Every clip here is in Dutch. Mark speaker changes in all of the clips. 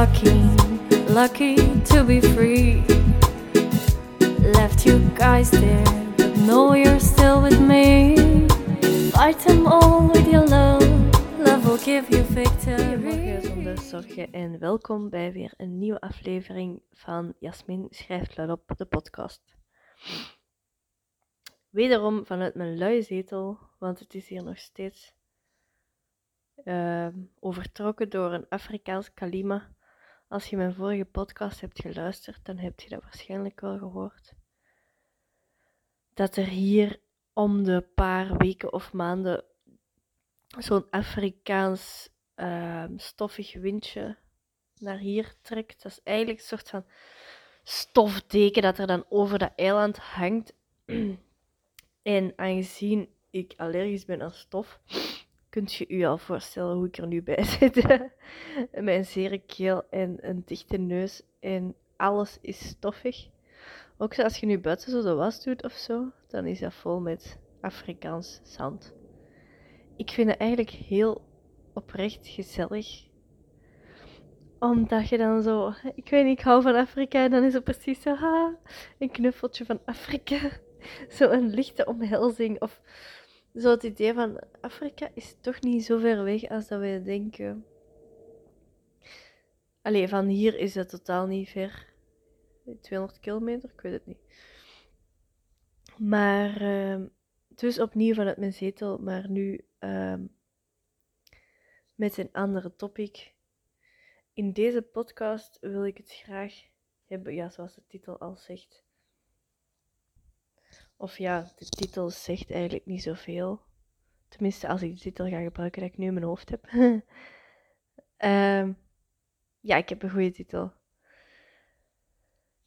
Speaker 1: lucky, lucky to be free. Left you guys there, but know you're still with me. Fight them all with your love, love will give you victory.
Speaker 2: Zonder zorgen en welkom bij weer een nieuwe aflevering van Jasmin schrijft luidop, de podcast. Wederom vanuit mijn luie zetel, want het is hier nog steeds ehm, overtrokken door een Afrikaans kalima. Als je mijn vorige podcast hebt geluisterd, dan heb je dat waarschijnlijk wel gehoord. Dat er hier om de paar weken of maanden zo'n Afrikaans ehm, stoffig windje naar hier trekt. Dat is eigenlijk een soort van stofdeken dat er dan over dat eiland hangt. en aangezien ik allergisch ben aan stof, kunt je je al voorstellen hoe ik er nu bij zit. Een zere keel en een dichte neus en alles is stoffig. Ook als je nu buiten zo de was doet of zo, dan is dat vol met Afrikaans zand. Ik vind het eigenlijk heel oprecht gezellig. Omdat je dan zo, ik weet niet, ik hou van Afrika en dan is het precies zo, een knuffeltje van Afrika. Zo een lichte omhelzing of zo het idee van Afrika is toch niet zo ver weg als dat wij denken. Allee, van hier is het totaal niet ver. 200 kilometer, ik weet het niet. Maar, uh, dus opnieuw vanuit mijn zetel, maar nu uh, met een andere topic. In deze podcast wil ik het graag hebben, ja, zoals de titel al zegt. Of ja, de titel zegt eigenlijk niet zoveel. Tenminste, als ik de titel ga gebruiken dat ik nu in mijn hoofd heb. um, ja, ik heb een goede titel.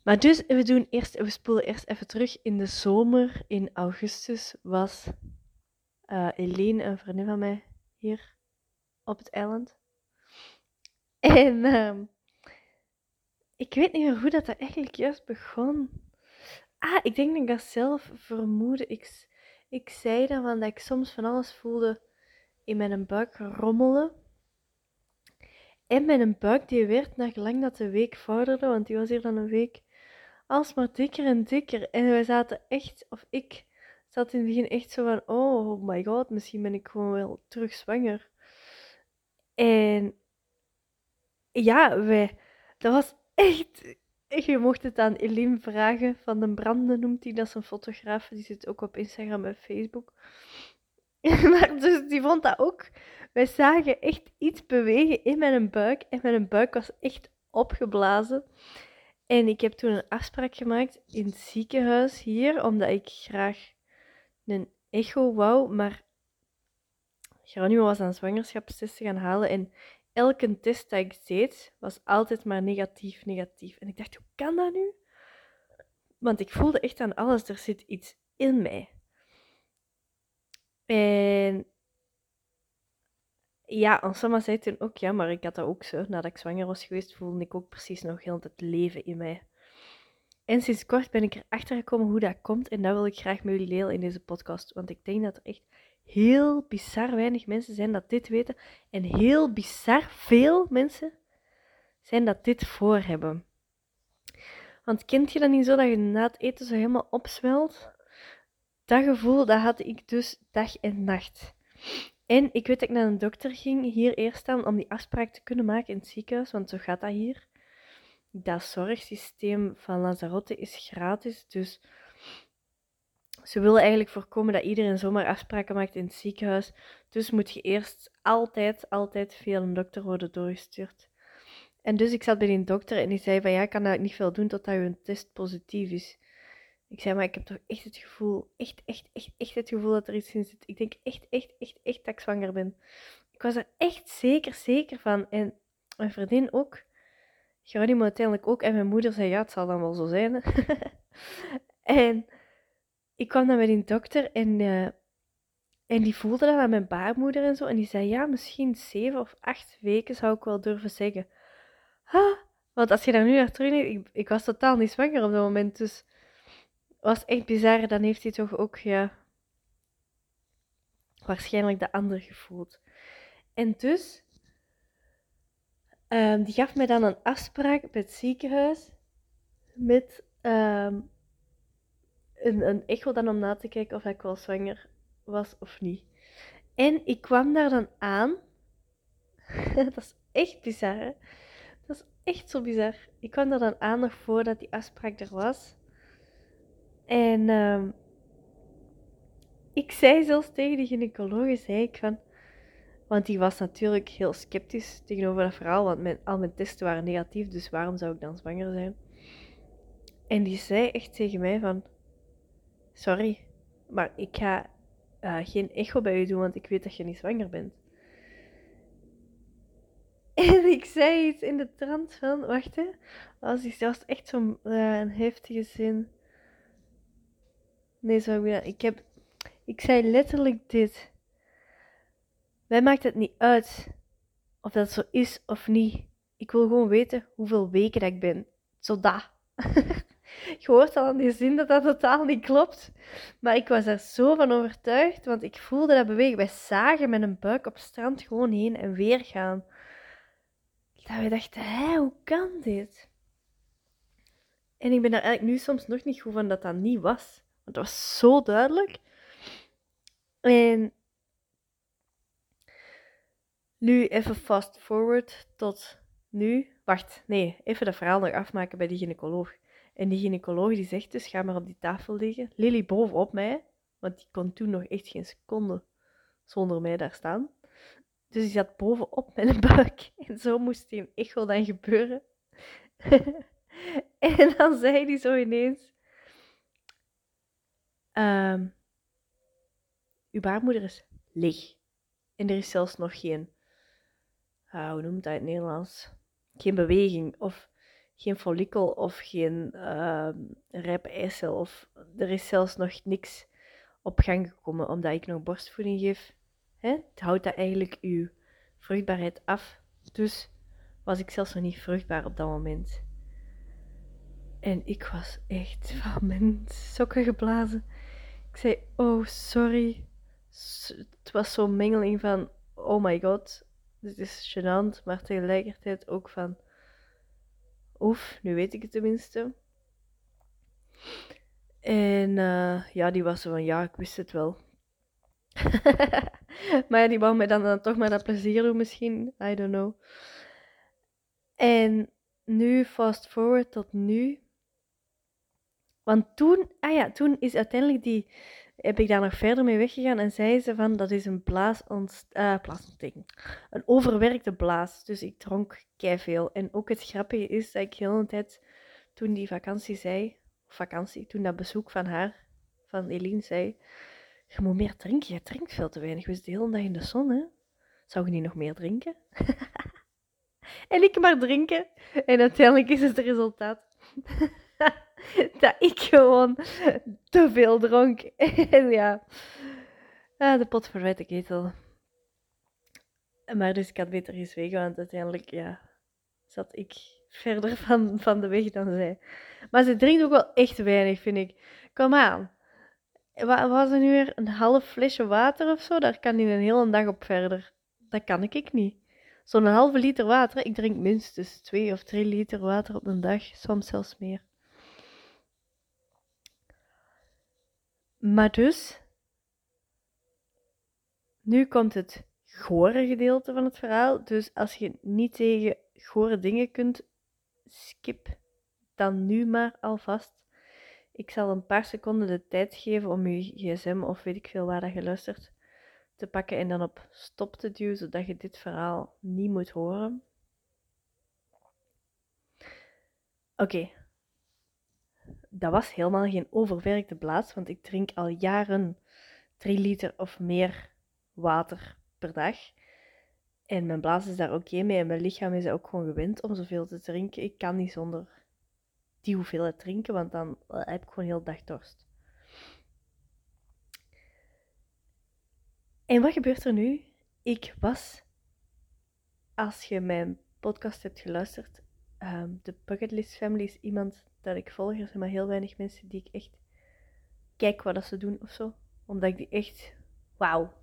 Speaker 2: Maar dus, we doen eerst, we spoelen eerst even terug. In de zomer, in augustus, was uh, een vriendin van mij, hier op het eiland. En uh, ik weet niet meer hoe dat, dat eigenlijk juist begon. Ah, ik denk dat ik dat zelf vermoedde. Ik, ik zei dan van dat ik soms van alles voelde in mijn buik rommelen. En mijn buik die werd naar gelang dat de week vorderde, want die was hier dan een week, alsmaar dikker en dikker. En wij zaten echt, of ik zat in het begin echt zo van, oh my god, misschien ben ik gewoon wel terug zwanger. En ja, wij, dat was echt, je mocht het aan Eline vragen van de Branden, noemt hij. Dat is een fotograaf, die zit ook op Instagram en Facebook. maar dus die vond dat ook. Wij zagen echt iets bewegen in mijn buik. En mijn buik was echt opgeblazen. En ik heb toen een afspraak gemaakt in het ziekenhuis hier, omdat ik graag een echo wou. Maar Geronimo was aan zwangerschapstesten gaan halen. En elke test dat ik deed, was altijd maar negatief, negatief. En ik dacht, hoe kan dat nu? Want ik voelde echt aan alles, er zit iets in mij. En ja, Ansama zei toen ook, ja, maar ik had dat ook zo. Nadat ik zwanger was geweest, voelde ik ook precies nog heel het leven in mij. En sinds kort ben ik erachter gekomen hoe dat komt. En dat wil ik graag met jullie delen in deze podcast. Want ik denk dat er echt heel bizar weinig mensen zijn dat dit weten. En heel bizar veel mensen zijn dat dit voor hebben. Want kent je dat niet zo dat je na het eten zo helemaal opzwelt? Dat gevoel, dat had ik dus dag en nacht. En ik weet dat ik naar een dokter ging, hier eerst aan, om die afspraak te kunnen maken in het ziekenhuis, want zo gaat dat hier. Dat zorgsysteem van Lanzarote is gratis, dus ze willen eigenlijk voorkomen dat iedereen zomaar afspraken maakt in het ziekenhuis. Dus moet je eerst altijd, altijd via een dokter worden doorgestuurd. En dus ik zat bij die dokter en die zei van ja, ik kan daar niet veel doen totdat je test positief is. Ik zei, maar ik heb toch echt het gevoel, echt, echt, echt, echt het gevoel dat er iets in zit. Ik denk echt, echt, echt, echt dat ik zwanger ben. Ik was er echt zeker, zeker van. En mijn vriendin ook. Geronimo uiteindelijk ook. En mijn moeder zei, ja, het zal dan wel zo zijn. en ik kwam dan bij die dokter en, uh, en die voelde dat aan mijn baarmoeder en zo. En die zei, ja, misschien zeven of acht weken zou ik wel durven zeggen. Want als je daar nu naar terug ik, ik was totaal niet zwanger op dat moment. Dus was echt bizar. Dan heeft hij toch ook, ja, waarschijnlijk de ander gevoeld. En dus Ehm, die gaf mij dan een afspraak bij het ziekenhuis met ehm, een, een echo dan om na te kijken of ik wel zwanger was of niet. En ik kwam daar dan aan. dat is echt bizar, hè? Dat is echt zo bizar. Ik kwam daar dan aan nog voordat die afspraak er was. En ehm, ik zei zelfs tegen de gynaecoloog, zei ik van... Want die was natuurlijk heel sceptisch tegenover dat verhaal, want mijn, al mijn testen waren negatief, dus waarom zou ik dan zwanger zijn? En die zei echt tegen mij van... Sorry, maar ik ga uh, geen echo bij u doen, want ik weet dat je niet zwanger bent. En ik zei iets in de trant van, wacht hè, als ik zelfs echt zo'n een heftige zin. Nee, zo ik, ik heb, ik zei letterlijk dit. Mij maakt het niet uit of dat zo is of niet. Ik wil gewoon weten hoeveel weken ik ben. Zodat. Je hoort al aan die zin dat dat totaal niet klopt. Maar ik was er zo van overtuigd, want ik voelde dat bewegen. Wij zagen met een buik op strand gewoon heen en weer gaan. Dat we dachten, hé, hoe kan dit? En ik ben er eigenlijk nu soms nog niet goed van dat dat niet was. Want dat was zo duidelijk. En nu even fast forward tot nu. Wacht, nee, even dat verhaal nog afmaken bij die gynaecoloog. En die gynaecoloog die zegt dus, ga maar op die tafel liggen. Lily bovenop mij, want die kon toen nog echt geen seconde zonder mij daar staan. Dus die zat bovenop mijn buik. En zo moest die een echo dan gebeuren. en dan zei hij zo ineens... Um, uw baarmoeder is leeg. En er is zelfs nog geen... Uh, hoe noemt dat in het Nederlands? Geen beweging of geen follikel of geen uh, rijpe eicel. Of er is zelfs nog niks op gang gekomen omdat ik nog borstvoeding geef. Hè? Het houdt dat eigenlijk uw vruchtbaarheid af. Dus was ik zelfs nog niet vruchtbaar op dat moment. En ik was echt van mijn sokken geblazen. Ik zei, oh sorry. Het was zo'n mengeling van, oh my god, dit is gênant, maar tegelijkertijd ook van, Oef, nu weet ik het tenminste. En uh, ja, die was zo van, ja, ik wist het wel. maar die wou mij dan, dan toch maar dat plezier doen misschien. I don't know. En nu, fast forward tot nu. Want toen, ah ja, toen is uiteindelijk die, heb ik daar nog verder mee weggegaan en zei ze van, dat is een blaasont, uh, blaasontsteking. Een overwerkte blaas. Dus ik dronk veel. En ook het grappige is dat ik de hele tijd, toen die vakantie zei, vakantie, toen dat bezoek van haar, van Eline zei, je moet meer drinken, je drinkt veel te weinig. We zitten de hele dag in de zon, hè. Zou je niet nog meer drinken? en ik maar drinken. En uiteindelijk is het resultaat dat ik gewoon te veel dronk. en ja, ah, de pot verwijt ketel. Maar dus ik had beter gezwegen, want uiteindelijk, ja, zat ik verder van, van de weg dan zij. Maar ze drinkt ook wel echt weinig, vind ik. Kom aan. Wat was er nu weer? Een half flesje water of zo? Daar kan hij een hele dag op verder. Dat kan ik, ik niet. Zo'n halve liter water, ik drink minstens twee of drie liter water op een dag, soms zelfs meer. Maar dus, nu komt het gore gedeelte van het verhaal. Dus als je niet tegen gore dingen kunt, skip dan nu maar alvast. Ik zal een paar seconden de tijd geven om je gsm of weet ik veel waar dat je luistert te pakken en dan op stop te duwen, zodat je dit verhaal niet moet horen. Oké. Dat was helemaal geen overwerkte blaas, want ik drink al jaren 3 liter of meer water per dag. En mijn blaas is daar oké mee en mijn lichaam is ook gewoon gewend om zoveel te drinken. Ik kan niet zonder die hoeveelheid drinken, want dan eh, heb ik gewoon heel dag dorst. En wat gebeurt er nu? Ik was, als je mijn podcast hebt geluisterd, um, de Bucketlist Family is iemand dat ik volg. Er zijn maar heel weinig mensen die ik echt kijk wat ze doen of zo. Omdat ik die echt, wauw,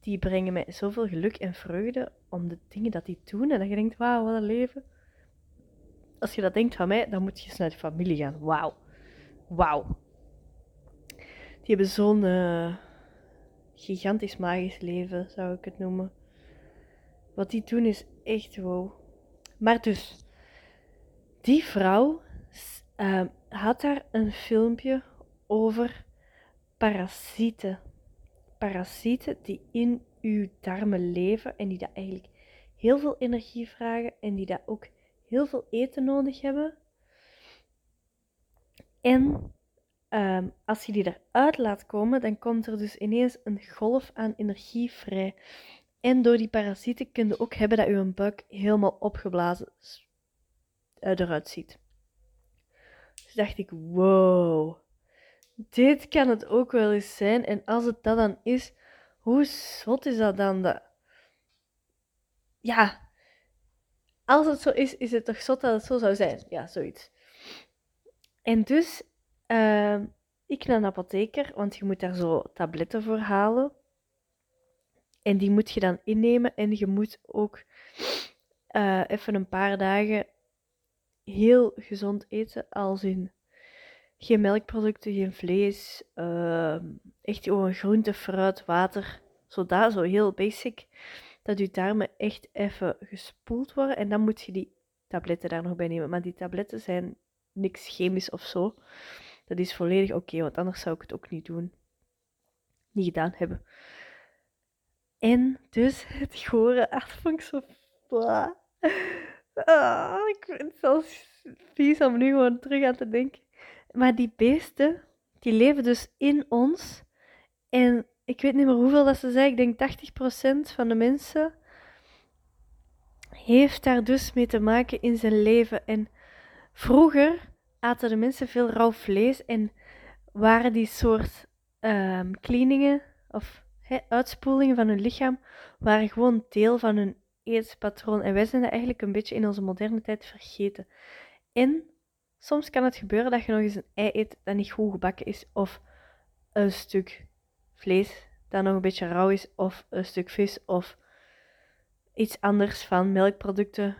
Speaker 2: die brengen mij zoveel geluk en vreugde om de dingen dat die doen. En dat je denkt, wauw, wat een leven. Als je dat denkt van mij, dan moet je eens naar de familie gaan. Wauw. Wauw. Die hebben zo'n uh, gigantisch magisch leven, zou ik het noemen. Wat die doen is echt wow. Maar dus, die vrouw uh, had daar een filmpje over parasieten. Parasieten die in uw darmen leven en die dat eigenlijk heel veel energie vragen en die dat ook heel veel eten nodig hebben. En um, als je die eruit laat komen, dan komt er dus ineens een golf aan energie vrij. En door die parasieten kun je ook hebben dat je buik helemaal opgeblazen eruit ziet. Dacht ik, wow, dit kan het ook wel eens zijn. En als het dat dan is, hoe zot is dat dan? Dat... Ja, als het zo is, is het toch zot dat het zo zou zijn? Ja, zoiets. En dus, uh, ik naar een apotheker, want je moet daar zo tabletten voor halen. En die moet je dan innemen en je moet ook uh, even een paar dagen heel gezond eten, als in geen melkproducten, geen vlees, uh, echt gewoon groente, fruit, water, zodat, zo heel basic, dat je darmen echt even gespoeld worden en dan moet je die tabletten daar nog bij nemen. Maar die tabletten zijn niks chemisch of zo. Dat is volledig oké, want anders zou ik het ook niet doen. Niet gedaan hebben. En dus het gore, zo... Ah, ik vind het zelfs vies om nu gewoon terug aan te denken. Maar die beesten, die leven dus in ons. En ik weet niet meer hoeveel dat ze zijn. Ik denk 80% van de mensen heeft daar dus mee te maken in zijn leven. En vroeger aten de mensen veel rauw vlees en waren die soort um, cleaningen of uitspoelingen van hun lichaam waren gewoon deel van hun eetpatroon. En wij zijn dat eigenlijk een beetje in onze moderne tijd vergeten. En soms kan het gebeuren dat je nog eens een ei eet dat niet goed gebakken is, of een stuk vlees dat nog een beetje rauw is, of een stuk vis, of iets anders van melkproducten,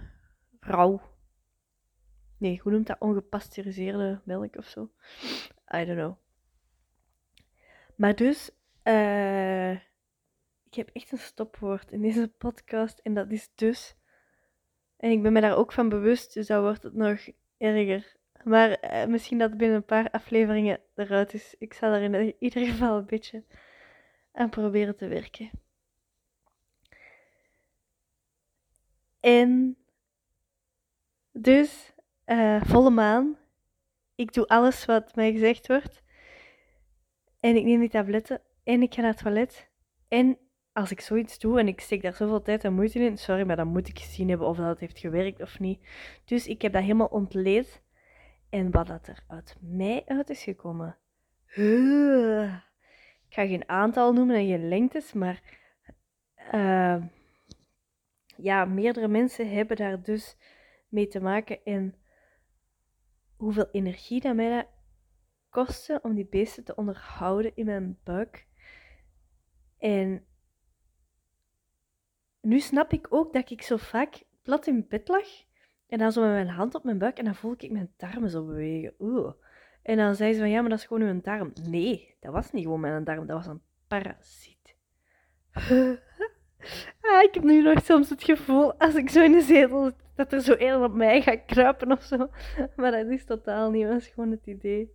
Speaker 2: rauw. Nee, hoe noemt dat? Ongepasteuriseerde melk of zo? I don't know. Maar dus, uh, heb echt een stopwoord in deze podcast en dat is dus. En ik ben me daar ook van bewust, dus dan wordt het nog erger. Maar uh, misschien dat binnen een paar afleveringen eruit is. Ik zal er in ieder geval een beetje aan proberen te werken. En dus, uh, volle maan. Ik doe alles wat mij gezegd wordt. En ik neem die tabletten en ik ga naar het toilet. En als ik zoiets doe en ik steek daar zoveel tijd en moeite in, sorry, maar dan moet ik gezien hebben of dat heeft gewerkt of niet. Dus ik heb dat helemaal ontleed. En wat dat er uit mij uit is gekomen. Ik ga geen aantal noemen en geen lengtes, maar uh, ja, meerdere mensen hebben daar dus mee te maken. En hoeveel energie dat mij dat kostte om die beesten te onderhouden in mijn buik. En nu snap ik ook dat ik zo vaak plat in bed lag en dan zo met mijn hand op mijn buik en dan voel ik mijn darmen zo bewegen. Oeh. En dan zei ze van ja, maar dat is gewoon uw darm. Nee, dat was niet gewoon mijn darm, dat was een parasiet. ah, ik heb nu nog soms het gevoel als ik zo in de zetel dat er zo een op mij gaat kruipen of zo. Maar dat is totaal niet, dat is gewoon het idee.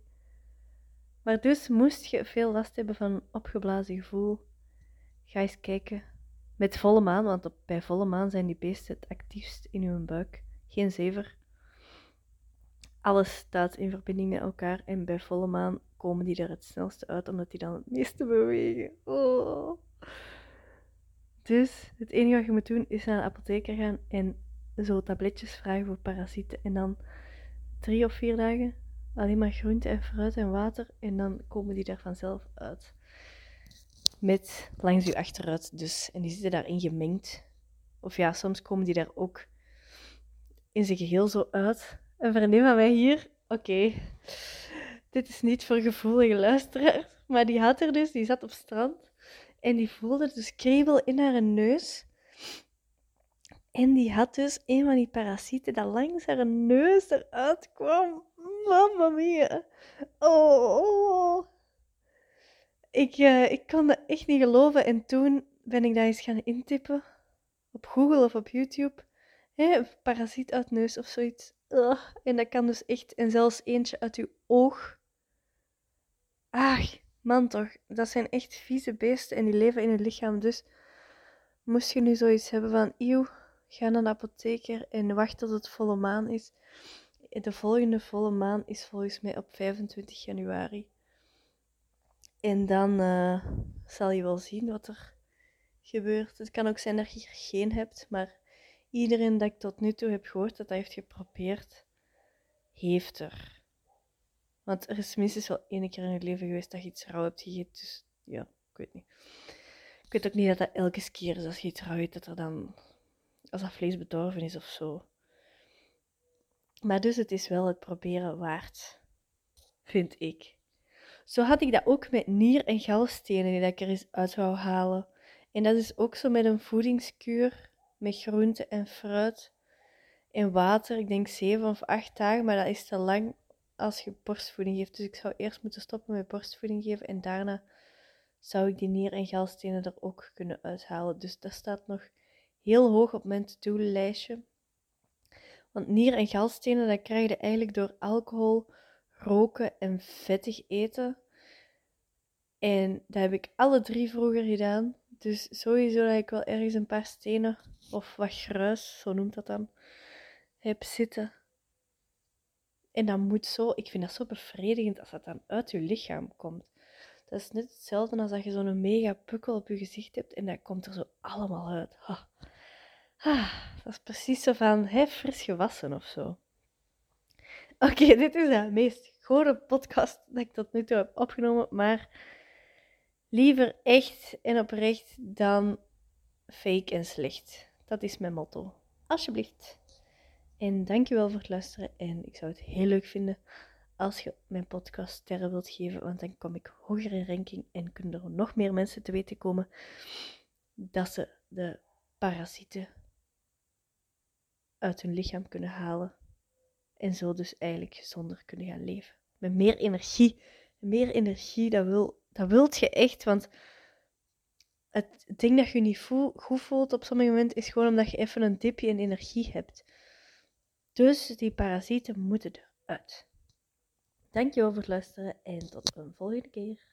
Speaker 2: Maar dus moest je veel last hebben van een opgeblazen gevoel. Ga eens kijken met volle maan, want op, bij volle maan zijn die beesten het actiefst in hun buik. Geen zever. Alles staat in verbinding met elkaar en bij volle maan komen die er het snelste uit, omdat die dan het meeste bewegen. Oh. Dus het enige wat je moet doen is naar de apotheker gaan en zo tabletjes vragen voor parasieten. En dan drie of vier dagen alleen maar groente en fruit en water en dan komen die er vanzelf uit met langs je achteruit dus. En die zitten daarin gemengd. Of ja, soms komen die daar ook in zijn geheel zo uit. Vriendin van mij hier, oké, dit is niet voor gevoelige luisteraars, maar die had er dus, die zat op strand. En die voelde dus kriebel in haar neus. En die had dus een van die parasieten dat langs haar neus eruit kwam. Mamma mia. Oh. Ik, uh, ik kon dat echt niet geloven. En toen ben ik dat eens gaan intippen. Op Google of op YouTube. Hè, parasiet uit neus of zoiets. En dat kan dus echt. En zelfs eentje uit uw oog. Ach, man toch. Dat zijn echt vieze beesten en die leven in het lichaam. Dus moest je nu zoiets hebben van... Eeuw, ga naar de apotheker en wacht tot het volle maan is. De volgende volle maan is volgens mij op 25 januari. En dan uh, zal je wel zien wat er gebeurt. Het kan ook zijn dat je er geen hebt, maar iedereen dat ik tot nu toe heb gehoord dat dat heeft geprobeerd, heeft er. Want er is minstens wel één keer in je leven geweest dat je iets rauw hebt gegeten. Dus ja, ik weet niet. Ik weet ook niet dat dat elke keer is als je iets rauw eet, dat er dan, als dat vlees bedorven is of zo. Maar dus het is wel het proberen waard, vind ik. Zo had ik dat ook met nier- en galstenen die ik er eens uit wou halen. En dat is ook zo met een voedingskuur met groente en fruit en water. Ik denk zeven of acht dagen, maar dat is te lang als je borstvoeding geeft. Dus ik zou eerst moeten stoppen met borstvoeding geven en daarna zou ik die nier- en galstenen er ook kunnen uithalen. Dus dat staat nog heel hoog op mijn to-do-lijstje. Want nier- en galstenen, dat krijg je eigenlijk door alcohol, roken en vettig eten. En dat heb ik alle drie vroeger gedaan. Dus sowieso dat ik wel ergens een paar stenen of wat gruis, zo noemt dat dan, heb zitten. En dat moet zo, ik vind dat zo bevredigend als dat dan uit je lichaam komt. Dat is net hetzelfde als dat je zo'n mega pukkel op je gezicht hebt en dat komt er zo allemaal uit. Ha. dat is precies zo van, fris gewassen of zo. Oké, dit is de meest gore podcast dat ik tot nu toe heb opgenomen, maar liever echt en oprecht dan fake en slecht. Dat is mijn motto. Alsjeblieft. En dankjewel voor het luisteren. En ik zou het heel leuk vinden als je mijn podcast sterren wilt geven, want dan kom ik hoger in ranking en kunnen er nog meer mensen te weten komen dat ze de parasieten uit hun lichaam kunnen halen en zo dus eigenlijk gezonder kunnen gaan leven. Met meer energie. Meer energie, dat, wil, dat wilt je echt, want het ding dat je niet voel, goed voelt op sommige momenten is gewoon omdat je even een dipje in energie hebt. Dus die parasieten moeten eruit. Dankjewel voor het luisteren en tot een volgende keer.